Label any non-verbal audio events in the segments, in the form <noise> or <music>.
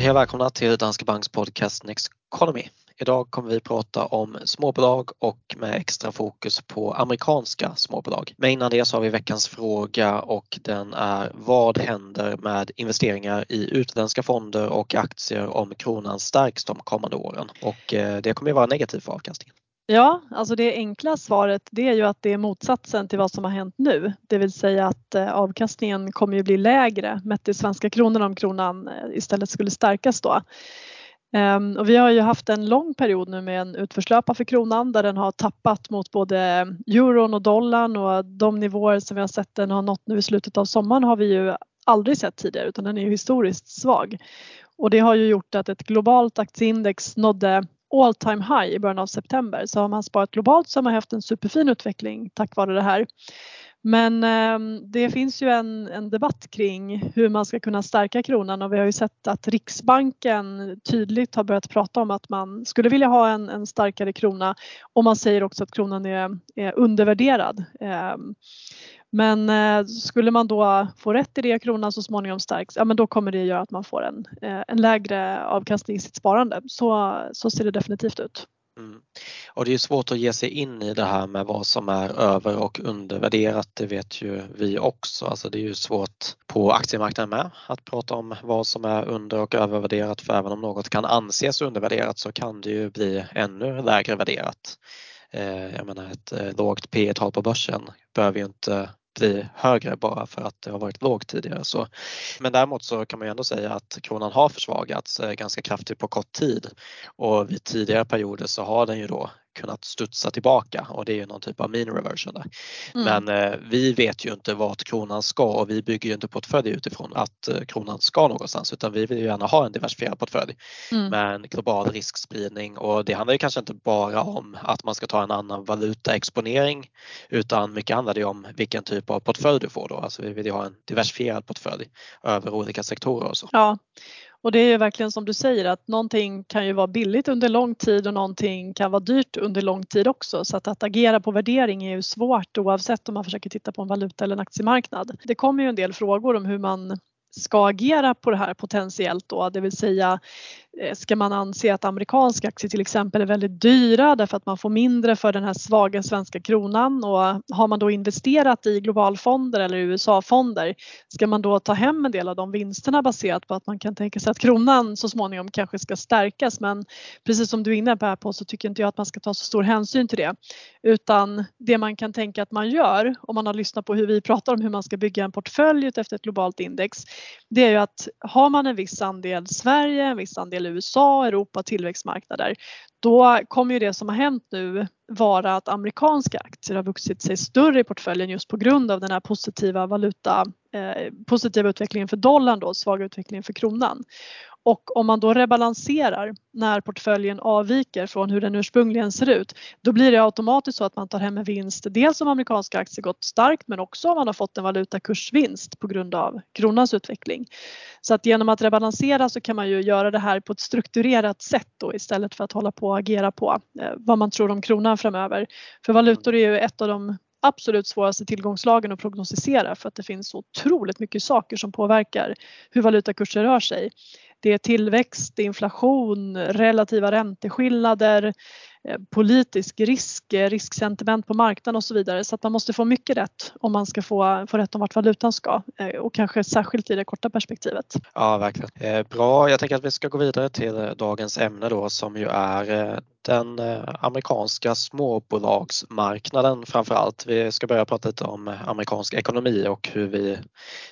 Hej och välkomna till Danske Banks podcast Next Economy. Idag kommer vi prata om småbolag och med extra fokus på amerikanska småbolag. Men innan det så har vi veckans fråga och den är vad händer med investeringar i utländska fonder och aktier om kronan stärks de kommande åren? Och eh, det kommer ju vara negativt för avkastningen. Ja, alltså det enkla svaret det är ju att det är motsatsen till vad som har hänt nu. Det vill säga att eh, avkastningen kommer ju bli lägre mätt i svenska kronor om kronan eh, istället skulle stärkas då. Ehm, och vi har ju haft en lång period nu med en utförslöpa för kronan där den har tappat mot både euron och dollarn och de nivåer som vi har sett den har nått nu i slutet av sommaren har vi ju aldrig sett tidigare utan den är ju historiskt svag. Och det har ju gjort att ett globalt aktieindex nådde all time high i början av september så har man sparat globalt så har man haft en superfin utveckling tack vare det här. Men eh, det finns ju en, en, debatt kring hur man ska kunna stärka kronan och vi har ju sett att Riksbanken tydligt har börjat prata om att man skulle vilja ha en, en starkare krona och man säger också att kronan är, är undervärderad. Eh, men eh, skulle man då få rätt i det, kronan så småningom stärks, ja men då kommer det göra att man får en, eh, en lägre avkastning i sitt sparande. Så, så ser det definitivt ut. Mm. Och det är svårt att ge sig in i det här med vad som är över och undervärderat, det vet ju vi också. Alltså det är ju svårt på aktiemarknaden med att prata om vad som är under och övervärderat för även om något kan anses undervärderat så kan det ju bli ännu lägre värderat. Eh, jag menar ett eh, lågt P tal på börsen behöver ju inte bli högre bara för att det har varit lågt tidigare. Så, men däremot så kan man ju ändå säga att kronan har försvagats eh, ganska kraftigt på kort tid och vid tidigare perioder så har den ju då kunnat studsa tillbaka och det är ju någon typ av mean reversion där. Mm. Men eh, vi vet ju inte vart kronan ska och vi bygger ju inte portfölj utifrån att eh, kronan ska någonstans utan vi vill ju gärna ha en diversifierad portfölj mm. med en global riskspridning och det handlar ju kanske inte bara om att man ska ta en annan valutaexponering utan mycket handlar det om vilken typ av portfölj du får då. Alltså vi vill ju ha en diversifierad portfölj över olika sektorer och så. Ja, och det är ju verkligen som du säger att någonting kan ju vara billigt under lång tid och någonting kan vara dyrt under lång tid också. Så att, att agera på värdering är ju svårt oavsett om man försöker titta på en valuta eller en aktiemarknad. Det kommer ju en del frågor om hur man ska agera på det här potentiellt då, det vill säga Eh, ska man anse att amerikanska aktier till exempel är väldigt dyra därför att man får mindre för den här svaga svenska kronan? Och har man då investerat i globalfonder eller USA-fonder ska man då ta hem en del av de vinsterna baserat på att man kan tänka sig att kronan så småningom kanske ska stärkas? Men precis som du är inne på så tycker inte jag att man ska ta så stor hänsyn till det. Utan det man kan tänka att man gör om man har lyssnat på hur vi pratar om hur man ska bygga en portfölj efter ett globalt index det är ju att har man en viss andel Sverige, en viss andel USA, Europa, tillväxtmarknader, då kommer ju det som har hänt nu vara att amerikanska aktier har vuxit sig större i portföljen just på grund av den här positiva valuta, eh, positiva utvecklingen för dollarn då, svaga utvecklingen för kronan. Och om man då rebalanserar när portföljen avviker från hur den ursprungligen ser ut, då blir det automatiskt så att man tar hem en vinst. Dels om amerikanska aktier gått starkt men också om man har fått en valutakursvinst på grund av kronans utveckling. Så att genom att rebalansera så kan man ju göra det här på ett strukturerat sätt då istället för att hålla på och agera på eh, vad man tror om kronan framöver. För valutor är ju ett av de absolut svåraste tillgångslagen att prognostisera för att det finns så otroligt mycket saker som påverkar hur valutakurser rör sig. Det är tillväxt, inflation, relativa ränteskillnader, eh, politisk risk, eh, risksentiment på marknaden och så vidare. Så att man måste få mycket rätt om man ska få, få rätt om vart valutan ska eh, och kanske särskilt i det korta perspektivet. Ja, verkligen. Bra, jag tänker att vi ska gå vidare till dagens ämne då som ju är den eh, amerikanska småbolagsmarknaden framför allt. Vi ska börja prata lite om eh, amerikansk ekonomi och hur vi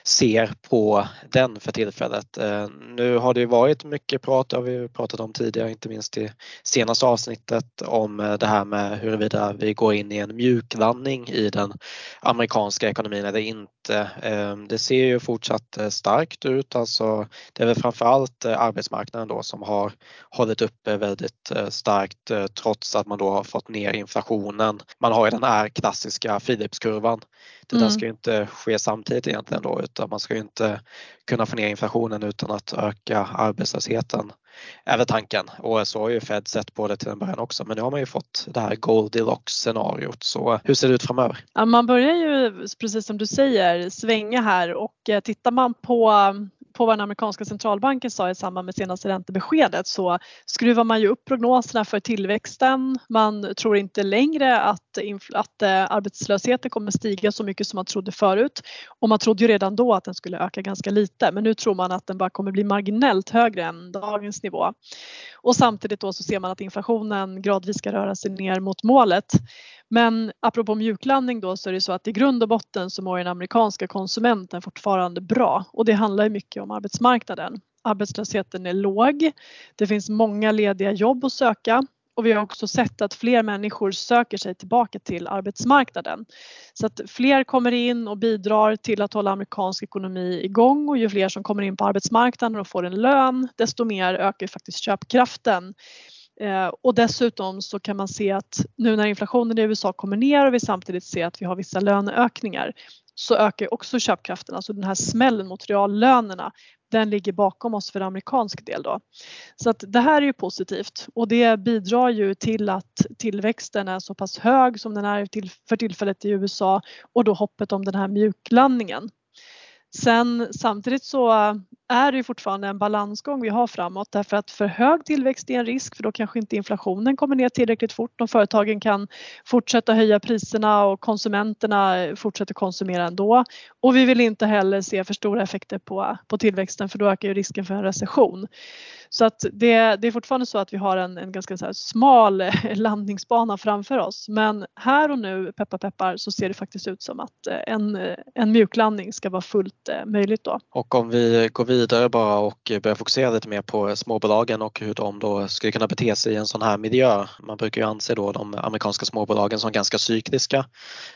ser på den för tillfället. Eh, nu har det varit mycket prat, det har vi pratat om tidigare, inte minst i senaste avsnittet om det här med huruvida vi går in i en mjuklandning i den amerikanska ekonomin eller inte. Det ser ju fortsatt starkt ut, alltså det är väl framförallt arbetsmarknaden då som har hållit uppe väldigt starkt Eh, trots att man då har fått ner inflationen. Man har ju den här klassiska Philipskurvan. Det mm. där ska ju inte ske samtidigt egentligen då utan man ska ju inte kunna få ner inflationen utan att öka arbetslösheten. Är tanken och så har ju Fed sett på det till en början också men nu har man ju fått det här Goldilocks scenariot så eh, hur ser det ut framöver? Ja, man börjar ju precis som du säger svänga här och eh, tittar man på på vad den amerikanska centralbanken sa i samband med senaste räntebeskedet så skruvar man ju upp prognoserna för tillväxten. Man tror inte längre att, att eh, arbetslösheten kommer stiga så mycket som man trodde förut och man trodde ju redan då att den skulle öka ganska lite men nu tror man att den bara kommer bli marginellt högre än dagens nivå. Och samtidigt då så ser man att inflationen gradvis ska röra sig ner mot målet. Men apropå mjuklandning då så är det så att i grund och botten så mår den amerikanska konsumenten fortfarande bra och det handlar ju mycket om arbetsmarknaden. Arbetslösheten är låg. Det finns många lediga jobb att söka och vi har också sett att fler människor söker sig tillbaka till arbetsmarknaden. Så att fler kommer in och bidrar till att hålla amerikansk ekonomi igång och ju fler som kommer in på arbetsmarknaden och får en lön desto mer ökar faktiskt köpkraften Eh, och dessutom så kan man se att nu när inflationen i USA kommer ner och vi samtidigt ser att vi har vissa löneökningar så ökar också köpkraften, alltså den här smällen mot reallönerna den ligger bakom oss för amerikansk del då. Så att det här är ju positivt och det bidrar ju till att tillväxten är så pass hög som den är för tillfället i USA och då hoppet om den här mjuklandningen. Sen samtidigt så är det fortfarande en balansgång vi har framåt därför att för hög tillväxt är en risk för då kanske inte inflationen kommer ner tillräckligt fort och företagen kan fortsätta höja priserna och konsumenterna fortsätter konsumera ändå. Och vi vill inte heller se för stora effekter på, på tillväxten för då ökar ju risken för en recession. Så att det, det är fortfarande så att vi har en, en ganska så smal <laughs> landningsbana framför oss. Men här och nu, peppar peppar, så ser det faktiskt ut som att eh, en, eh, en mjuklandning ska vara fullt eh, möjligt då. Och om vi går vidare bara och börjar fokusera lite mer på småbolagen och hur de då skulle kunna bete sig i en sån här miljö. Man brukar ju anse då de amerikanska småbolagen som ganska cykliska.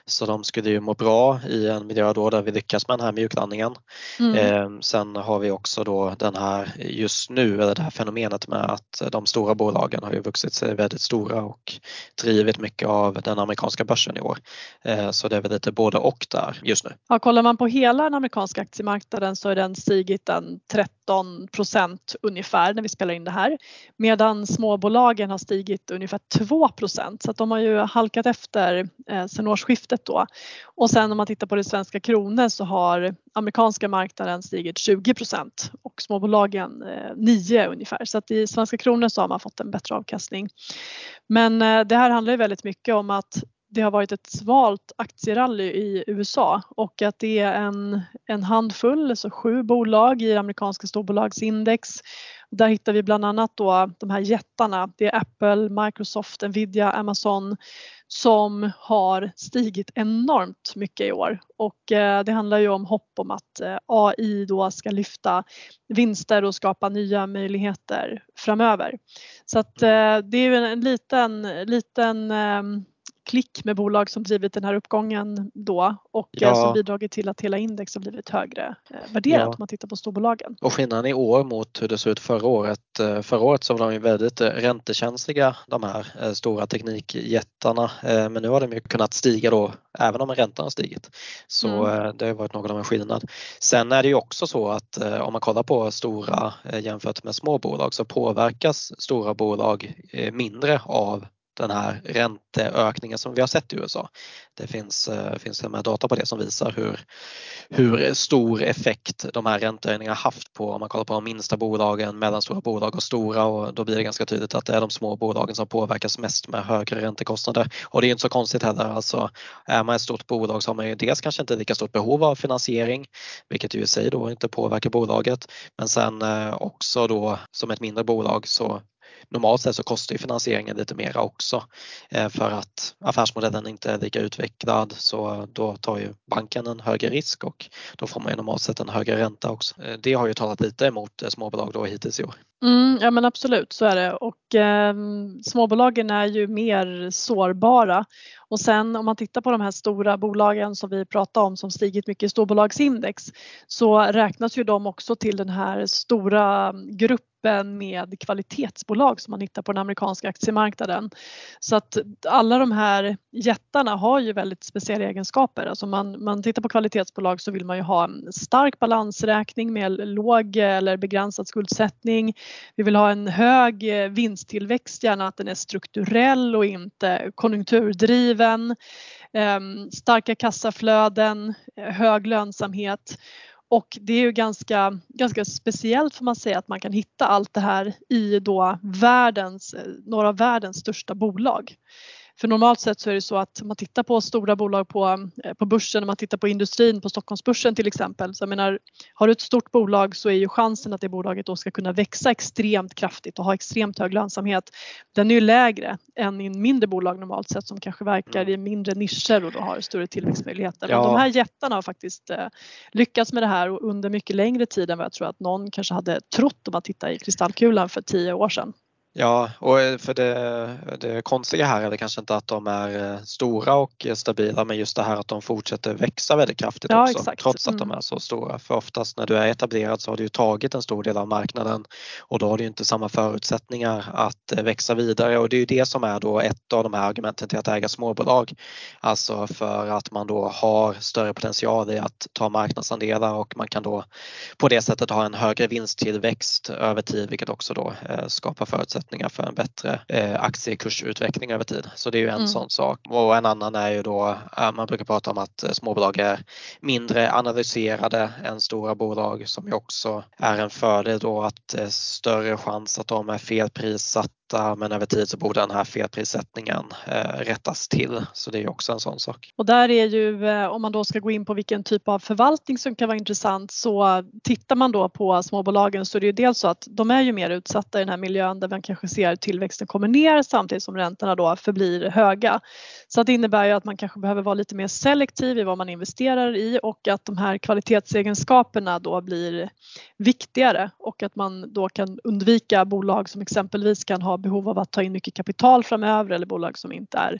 Så de skulle ju må bra i en miljö då där vi lyckas med den här mjuklandningen. Mm. Eh, sen har vi också då den här just nu, eller det här fenomenet med att de stora bolagen har ju vuxit sig väldigt stora och drivit mycket av den amerikanska börsen i år. Eh, så det är väl lite både och där just nu. Ja, kollar man på hela den amerikanska aktiemarknaden så är den stigit en 13 procent ungefär när vi spelar in det här medan småbolagen har stigit ungefär 2 procent så att de har ju halkat efter eh, sedan årsskiftet då. Och sen om man tittar på det svenska kronor så har amerikanska marknaden stigit 20 procent och småbolagen eh, 9 ungefär så att i svenska kronor så har man fått en bättre avkastning. Men eh, det här handlar ju väldigt mycket om att det har varit ett svalt aktierally i USA och att det är en, en handfull, alltså sju bolag i amerikanska storbolagsindex. Där hittar vi bland annat då de här jättarna. Det är Apple, Microsoft, Nvidia, Amazon som har stigit enormt mycket i år och eh, det handlar ju om hopp om att eh, AI då ska lyfta vinster och skapa nya möjligheter framöver. Så att mm. eh, det är en liten, liten ehm, klick med bolag som drivit den här uppgången då och eh, ja. som bidragit till att hela index har blivit högre eh, värderat ja. om man tittar på storbolagen. Och skillnaden i år mot hur det såg ut förra året. Eh, förra året så var de ju väldigt räntekänsliga de här stora teknikjättarna men nu har de ju kunnat stiga då även om räntan har stigit. Så mm. det har varit någon av en skillnad. Sen är det ju också så att om man kollar på stora jämfört med små bolag så påverkas stora bolag mindre av den här ränteökningen som vi har sett i USA. Det finns, eh, finns det med data på det som visar hur, hur stor effekt de här räntehöjningarna haft på om man kollar på de minsta bolagen, mellanstora bolag och stora och då blir det ganska tydligt att det är de små bolagen som påverkas mest med högre räntekostnader. Och det är inte så konstigt heller. Alltså, är man ett stort bolag så har man ju dels kanske inte lika stort behov av finansiering, vilket ju i sig då inte påverkar bolaget. Men sen eh, också då som ett mindre bolag så normalt sett så kostar ju finansieringen lite mera också eh, för att affärsmodellen inte är lika utvecklad så då tar ju banken en högre risk och då får man ju normalt sett en högre ränta också. Eh, det har ju talat lite emot eh, småbolag då hittills i år. Mm, ja men absolut så är det och eh, småbolagen är ju mer sårbara och sen om man tittar på de här stora bolagen som vi pratade om som stigit mycket i storbolagsindex så räknas ju de också till den här stora gruppen med kvalitetsbolag som man hittar på den amerikanska aktiemarknaden. Så att alla de här jättarna har ju väldigt speciella egenskaper. Alltså man, man tittar på kvalitetsbolag så vill man ju ha en stark balansräkning med låg eller begränsad skuldsättning. Vi vill ha en hög vinsttillväxt, gärna att den är strukturell och inte konjunkturdriven. Ehm, starka kassaflöden, hög lönsamhet och det är ju ganska, ganska speciellt får man säga att man kan hitta allt det här i då världens, eh, några av världens största bolag. För normalt sett så är det så att man tittar på stora bolag på, eh, på börsen, man tittar på industrin på Stockholmsbörsen till exempel. Så jag menar, har du ett stort bolag så är ju chansen att det bolaget då ska kunna växa extremt kraftigt och ha extremt hög lönsamhet. Den är ju lägre än i mindre bolag normalt sett som kanske verkar i mindre nischer och då har större tillväxtmöjligheter. Men ja. de här jättarna har faktiskt eh, lyckats med det här och under mycket längre tid än vad jag tror att någon kanske hade trott om man tittar i kristallkulan för tio år sedan. Ja, och för det, det konstiga här är det kanske inte att de är eh, stora och stabila men just det här att de fortsätter växa väldigt kraftigt ja, också exakt. trots att mm. de är så stora. För oftast när du är etablerad så har du tagit en stor del av marknaden och då har du inte samma förutsättningar att eh, växa vidare och det är ju det som är då ett av de här argumenten till att äga småbolag. Alltså för att man då har större potential i att ta marknadsandelar och man kan då på det sättet ha en högre vinsttillväxt över tid vilket också då eh, skapar förutsättningar förutsättningar för en bättre eh, aktiekursutveckling över tid. Så det är ju en mm. sån sak. Och en annan är ju då, eh, man brukar prata om att eh, småbolag är mindre analyserade än stora bolag som ju också är en fördel då att eh, större chans att de är felprissatta detta men över tid så borde den här felprissättningen eh, rättas till. Så det är också en sån sak. Och där är ju, eh, om man då ska gå in på vilken typ av förvaltning som kan vara intressant så tittar man då på småbolagen så är det ju dels så att de är ju mer utsatta i den här miljön där man kanske ser tillväxten kommer ner samtidigt som räntorna då förblir höga. Så det innebär ju att man kanske behöver vara lite mer selektiv i vad man investerar i och att de här kvalitetsegenskaperna då blir viktigare och att man då kan undvika bolag som exempelvis kan ha behov av att ta in mycket kapital framöver eller bolag som inte är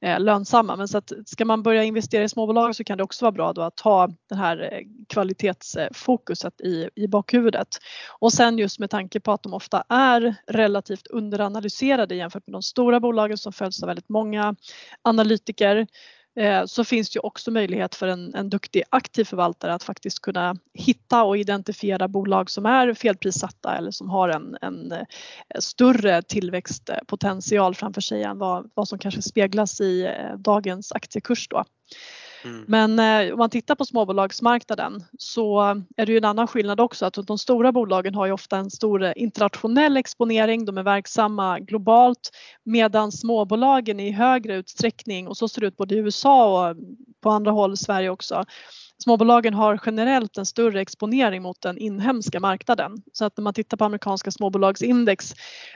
eh, lönsamma. Men så att ska man börja investera i småbolag så kan det också vara bra då att ha det här eh, kvalitetsfokuset i, i bakhuvudet. Och sen just med tanke på att de ofta är relativt underanalyserade jämfört med de stora bolagen som följs av väldigt många analytiker Eh, så finns det ju också möjlighet för en, en duktig aktiv förvaltare att faktiskt kunna hitta och identifiera bolag som är felprissatta eller som har en, en eh, större tillväxtpotential framför sig än vad, vad som kanske speglas i eh, dagens aktiekurs då. Mm. Men eh, om man tittar på småbolagsmarknaden så är det ju en annan skillnad också att de stora bolagen har ju ofta en stor eh, internationell exponering, de är verksamma globalt medan småbolagen i högre utsträckning och så ser det ut både i USA och på andra håll i Sverige också Småbolagen har generellt en större exponering mot den inhemska marknaden. Så att när man tittar på amerikanska småbolagsindex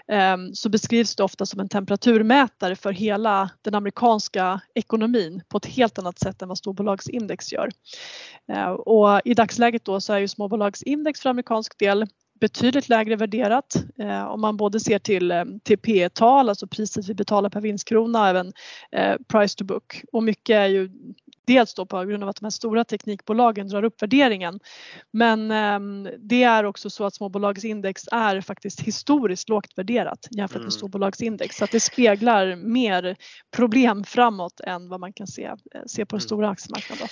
eh, så beskrivs det ofta som en temperaturmätare för hela den amerikanska ekonomin på ett helt annat sätt än vad storbolagsindex gör. Eh, och i dagsläget då så är ju småbolagsindex för amerikansk del betydligt lägre värderat eh, om man både ser till, ehm, till P tal alltså priset vi betalar per vinstkrona, och även eh, price to book. Och mycket är ju dels då på grund av att de här stora teknikbolagen drar upp värderingen. Men eh, det är också så att småbolagsindex är faktiskt historiskt lågt värderat jämfört med mm. storbolagsindex så att det speglar mer problem framåt än vad man kan se, eh, se på den mm. stora aktiemarknaden.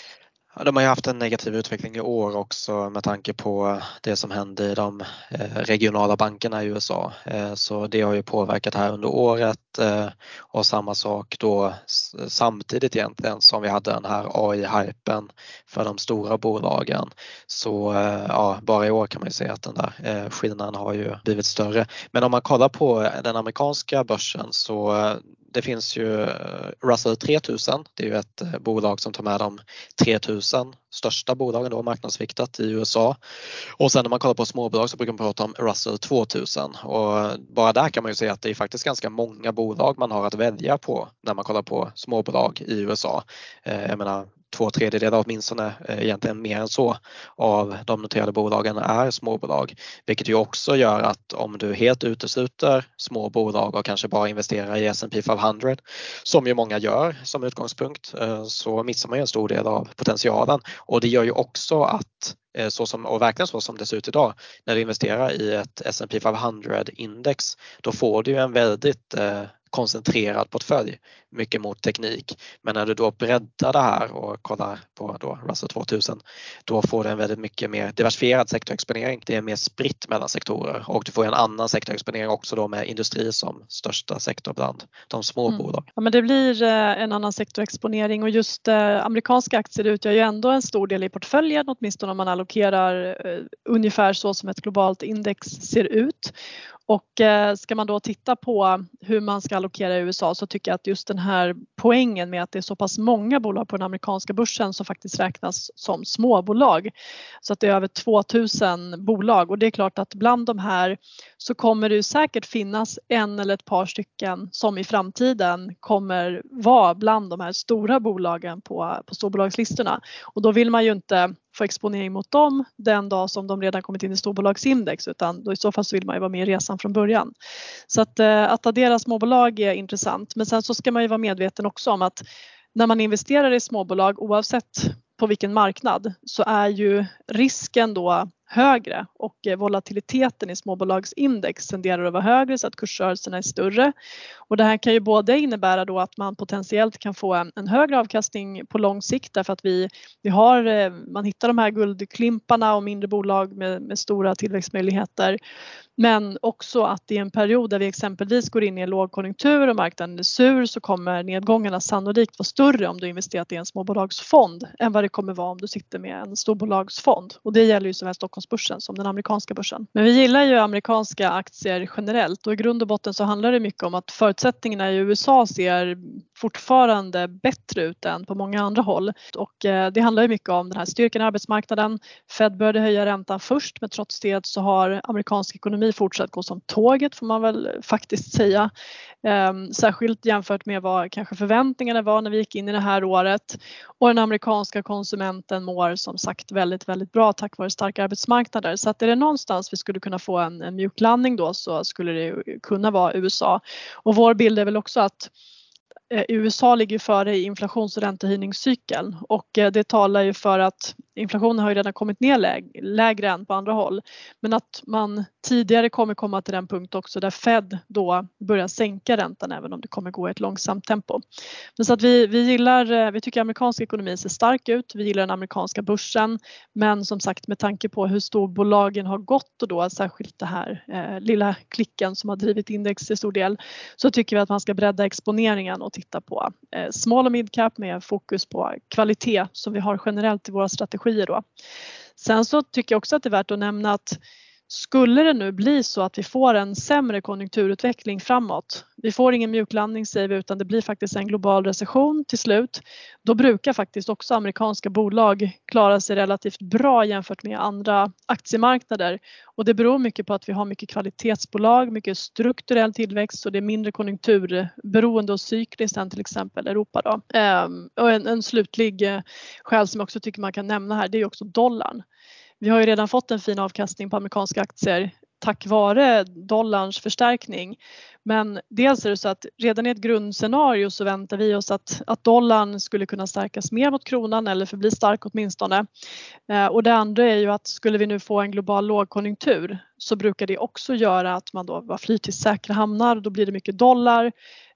Ja, de har ju haft en negativ utveckling i år också med tanke på det som hände i de eh, regionala bankerna i USA. Eh, så det har ju påverkat här under året och eh, samma sak då samtidigt egentligen som vi hade den här AI-hypen för de stora bolagen. Så eh, ja, bara i år kan man ju se att den där eh, skillnaden har ju blivit större. Men om man kollar på den amerikanska börsen så det finns ju Russell 3000. Det är ju ett bolag som tar med de 3000 största bolagen då marknadsviktat i USA. Och sen när man kollar på småbolag så brukar man prata om Russell 2000 och bara där kan man ju se att det är faktiskt ganska många bolag man har att välja på när man kollar på småbolag i USA. Eh, jag menar två tredjedelar åtminstone, eh, egentligen mer än så, av de noterade bolagen är småbolag. Vilket ju också gör att om du helt utesluter små bolag och kanske bara investerar i S&P 500 som ju många gör som utgångspunkt, eh, så missar man ju en stor del av potentialen. Och det gör ju också att eh, så som, och verkligen så som det ser ut idag, när du investerar i ett S&P 500 index, då får du en väldigt koncentrerad portfölj, mycket mot teknik. Men när du då breddar det här och kollar på då Russell 2000, då får du en väldigt mycket mer diversifierad sektorexponering. Det är mer spritt mellan sektorer och du får en annan sektorexponering också då med industri som största sektor bland de små mm. bolagen. Ja, men det blir eh, en annan sektorexponering och just eh, amerikanska aktier utgör ju ändå en stor del i portföljen, åtminstone om man allokerar eh, ungefär så som ett globalt index ser ut. Och eh, ska man då titta på hur man ska allokera i USA så tycker jag att just den här poängen med att det är så pass många bolag på den amerikanska börsen som faktiskt räknas som småbolag. Så att det är över 2000 bolag och det är klart att bland de här så kommer det säkert finnas en eller ett par stycken som i framtiden kommer vara bland de här stora bolagen på, på storbolagslistorna. Och då vill man ju inte få exponering mot dem den dag som de redan kommit in i storbolagsindex utan då i så fall så vill man ju vara med i resan från början. Så att, eh, att addera småbolag är intressant men sen så ska man ju vara medveten också om att när man investerar i småbolag oavsett på vilken marknad så är ju risken då högre och eh, volatiliteten i småbolagsindex tenderar att vara högre så att kursrörelserna är större. Och det här kan ju både innebära då att man potentiellt kan få en, en högre avkastning på lång sikt därför att vi, vi har, eh, man hittar de här guldklimparna och mindre bolag med, med stora tillväxtmöjligheter. Men också att i en period där vi exempelvis går in i en lågkonjunktur och marknaden är sur så kommer nedgångarna sannolikt vara större om du investerat i en småbolagsfond än vad det kommer vara om du sitter med en storbolagsfond. Och det gäller ju såväl Stockholmsbörsen som den amerikanska börsen. Men vi gillar ju amerikanska aktier generellt och i grund och botten så handlar det mycket om att förutsättningarna i USA ser fortfarande bättre ut än på många andra håll. Och eh, det handlar ju mycket om den här styrkan i arbetsmarknaden. Fed började höja räntan först men trots det så har amerikansk ekonomi fortsatt gå som tåget får man väl faktiskt säga. Ehm, särskilt jämfört med vad kanske förväntningarna var när vi gick in i det här året. Och den amerikanska konsumenten mår som sagt väldigt, väldigt bra tack vare stark arbetsmarknad arbetsmarknader. Så att är det någonstans vi skulle kunna få en, en mjuklandning då så skulle det kunna vara USA. Och vår bild är väl också att Eh, USA ligger före i inflations och räntehöjningscykeln och eh, det talar ju för att inflationen har ju redan kommit ner lägre än på andra håll. Men att man tidigare kommer komma till den punkt också där Fed då börjar sänka räntan även om det kommer gå i ett långsamt tempo. Men så att vi, vi gillar, eh, vi tycker amerikansk ekonomi ser stark ut, vi gillar den amerikanska börsen men som sagt med tanke på hur storbolagen har gått och då särskilt det här eh, lilla klicken som har drivit index till stor del så tycker vi att man ska bredda exponeringen och titta på eh, small och midcap med fokus på kvalitet som vi har generellt i våra strategier då. Sen så tycker jag också att det är värt att nämna att skulle det nu bli så att vi får en sämre konjunkturutveckling framåt, vi får ingen mjuklandning säger vi utan det blir faktiskt en global recession till slut, då brukar faktiskt också amerikanska bolag klara sig relativt bra jämfört med andra aktiemarknader. Och det beror mycket på att vi har mycket kvalitetsbolag, mycket strukturell tillväxt och det är mindre konjunkturberoende och cykliskt än till exempel Europa. Då. Ehm, och en, en slutlig eh, skäl som jag också tycker man kan nämna här det är också dollarn. Vi har ju redan fått en fin avkastning på amerikanska aktier tack vare dollarns förstärkning. Men dels är det så att redan i ett grundscenario så väntar vi oss att, att dollarn skulle kunna stärkas mer mot kronan eller förbli stark åtminstone. Eh, och det andra är ju att skulle vi nu få en global lågkonjunktur så brukar det också göra att man då flyr till säkra hamnar. Då blir det mycket dollar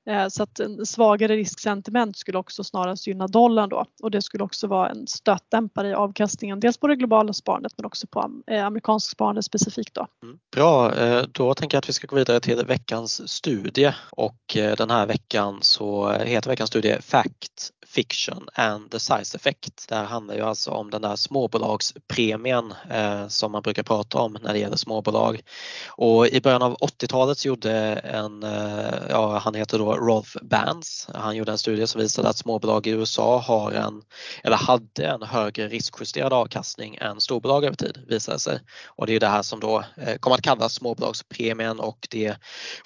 Eh, så att en svagare risksentiment skulle också snarast gynna dollarn då och det skulle också vara en stötdämpare i avkastningen. Dels på det globala sparandet men också på eh, amerikanskt sparande specifikt då. Mm. Bra, eh, då tänker jag att vi ska gå vidare till veckans studie och den här veckan så heter veckans studie Fact Fiction and the Size Effect. Det här handlar ju alltså om den där småbolagspremien eh, som man brukar prata om när det gäller småbolag. Och i början av 80-talet så gjorde en, eh, ja han heter då Rolf Bands, han gjorde en studie som visade att småbolag i USA har en, eller hade en högre riskjusterad avkastning än storbolag över tid visade sig. Och det är det här som då eh, kom att kallas småbolagspremien och det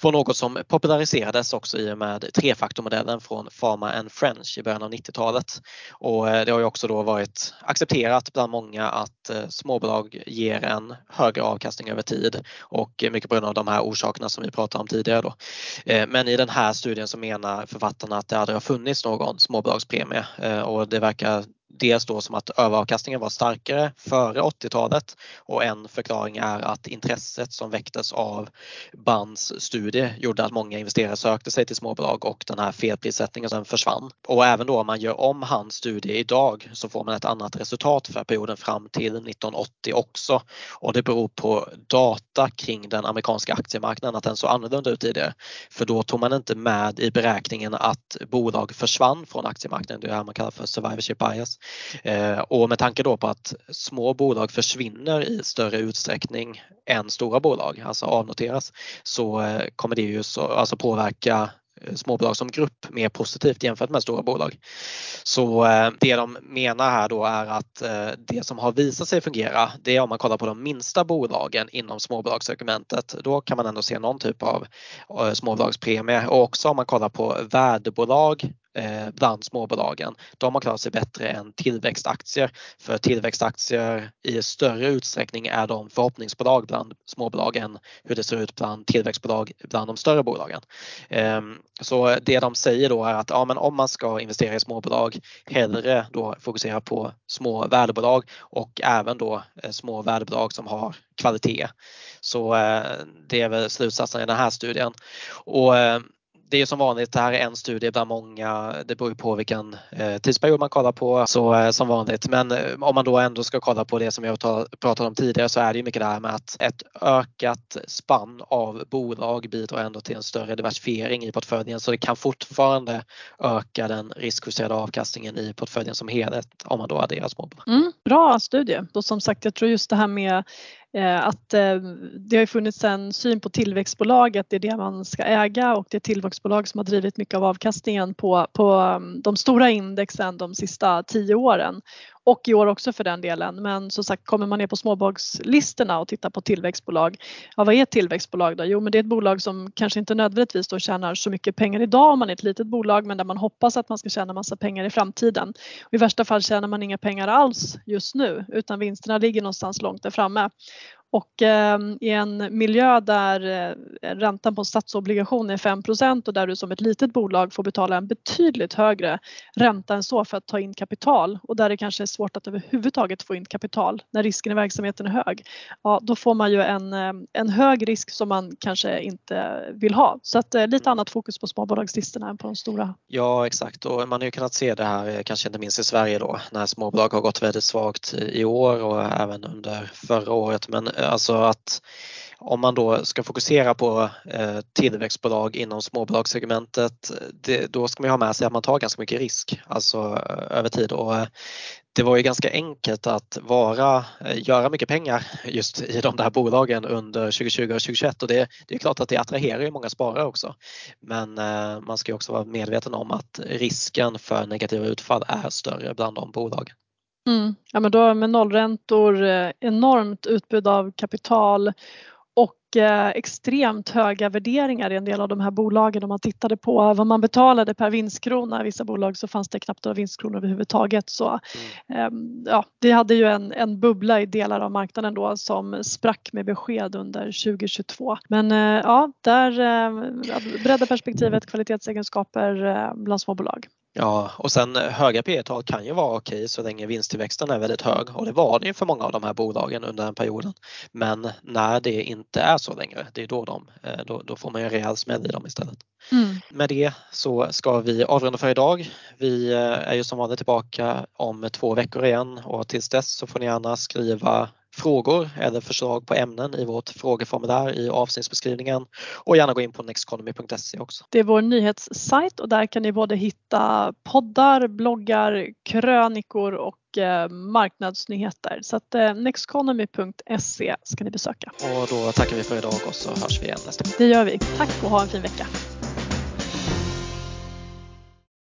var något som populariserades också i och med trefaktormodellen från Pharma and French i början av 90-talet. Och eh, det har ju också då varit accepterat bland många att eh, småbolag ger en högre avkastning över tid och mycket på grund av de här orsakerna som vi pratade om tidigare. Då. Eh, men i den här studien så menar författarna att det aldrig har funnits någon småbolagspremie och det verkar dels då som att överavkastningen var starkare före 80-talet och en förklaring är att intresset som väcktes av Bans studie gjorde att många investerare sökte sig till småbolag och den här felprissättningen sen försvann. Och även då om man gör om hans studie idag så får man ett annat resultat för perioden fram till 1980 också och det beror på data kring den amerikanska aktiemarknaden att den såg annorlunda ut tidigare. För då tog man inte med i beräkningen att bolag försvann från aktiemarknaden, det är det här man kallar för survivorship bias. Eh, och med tanke då på att små bolag försvinner i större utsträckning än stora bolag, alltså avnoteras, så eh, kommer det ju så, alltså påverka eh, småbolag som grupp mer positivt jämfört med stora bolag. Så det de menar här då är att det som har visat sig fungera det är om man kollar på de minsta bolagen inom småbolagssegmentet. Då kan man ändå se någon typ av småbolagspremie och också om man kollar på värdebolag Eh, bland småbolagen. De har klarat sig bättre än tillväxtaktier. För tillväxtaktier i större utsträckning är de förhoppningsbolag bland småbolagen hur det ser ut bland tillväxtbolag bland de större bolagen. Eh, så det de säger då är att ja, men om man ska investera i småbolag hellre då fokusera på små värdebolag och även då eh, små värdebolag som har kvalitet. Så eh, det är väl slutsatsen i den här studien. Och eh, det är som vanligt, det här är en studie bland många. Det beror på vilken eh, tidsperiod man kollar på så eh, som vanligt. Men eh, om man då ändå ska kolla på det som jag pratade om tidigare så är det ju mycket det här med att ett ökat spann av bolag bidrar ändå till en större diversifiering i portföljen så det kan fortfarande öka den riskjusterade avkastningen i portföljen som helhet om man då adderar småbolag. Mm, bra studie. Och som sagt, jag tror just det här med Eh, att eh, det har funnits en syn på tillväxtbolaget, det är det man ska äga och det är tillväxtbolag som har drivit mycket av avkastningen på, på mm, de stora indexen de sista tio åren och i år också för den delen. Men som sagt kommer man ner på småbolagslistorna och tittar på tillväxtbolag. Ja, vad är ett tillväxtbolag då? Jo, men det är ett bolag som kanske inte nödvändigtvis då tjänar så mycket pengar idag om man är ett litet bolag men där man hoppas att man ska tjäna massa pengar i framtiden. Och I värsta fall tjänar man inga pengar alls just nu utan vinsterna ligger någonstans långt där framme. Och eh, i en miljö där eh, räntan på en statsobligation är 5% och där du som ett litet bolag får betala en betydligt högre ränta än så för att ta in kapital och där det kanske är svårt att överhuvudtaget få in kapital när risken i verksamheten är hög. Ja, då får man ju en, eh, en hög risk som man kanske inte vill ha. Så att eh, lite annat fokus på småbolagslistorna än på de stora. Ja exakt och man har ju kunnat se det här, eh, kanske inte minst i Sverige då, när småbolag har gått väldigt svagt i år och även under förra året. Men alltså att om man då ska fokusera på eh, tillväxtbolag inom småbolagssegmentet, det, då ska man ha med sig att man tar ganska mycket risk, alltså eh, över tid. Och eh, det var ju ganska enkelt att vara, göra mycket pengar just i de där bolagen under 2020 och 2021 och det, det är klart att det attraherar ju många sparare också. Men man ska också vara medveten om att risken för negativa utfall är större bland de bolagen. Mm. Ja, men då med nollräntor, eh, enormt utbud av kapital och eh, extremt höga värderingar i en del av de här bolagen. Om man tittade på vad man betalade per vinstkrona i vissa bolag så fanns det knappt några vinstkronor överhuvudtaget. Så, mm. ja, vi hade ju en, en bubbla i delar av marknaden då som sprack med besked under 2022. Men eh, ja, där bredda perspektivet, kvalitetsegenskaper bland småbolag. Ja, och sen eh, höga P tal kan ju vara okej så länge vinsttillväxten är väldigt hög och det var det ju för många av de här bolagen under den perioden. Men när det inte är så längre, det är då, de, eh, då, då får man ju en rejäl smäll i dem istället. Mm. Med det så ska vi avrunda för idag. Vi eh, är ju som vanligt tillbaka om två veckor igen och tills dess så får ni gärna skriva frågor eller förslag på ämnen i vårt frågeformulär i avsnittsbeskrivningen och gärna gå in på nexteconomy.se också. Det är vår nyhetssajt och där kan ni både hitta poddar, bloggar, krönikor och eh, marknadsnyheter. Så att eh, nexteconomy.se ska ni besöka. Och då tackar vi för idag och så hörs vi igen nästa gång. Det gör vi. Tack och ha en fin vecka.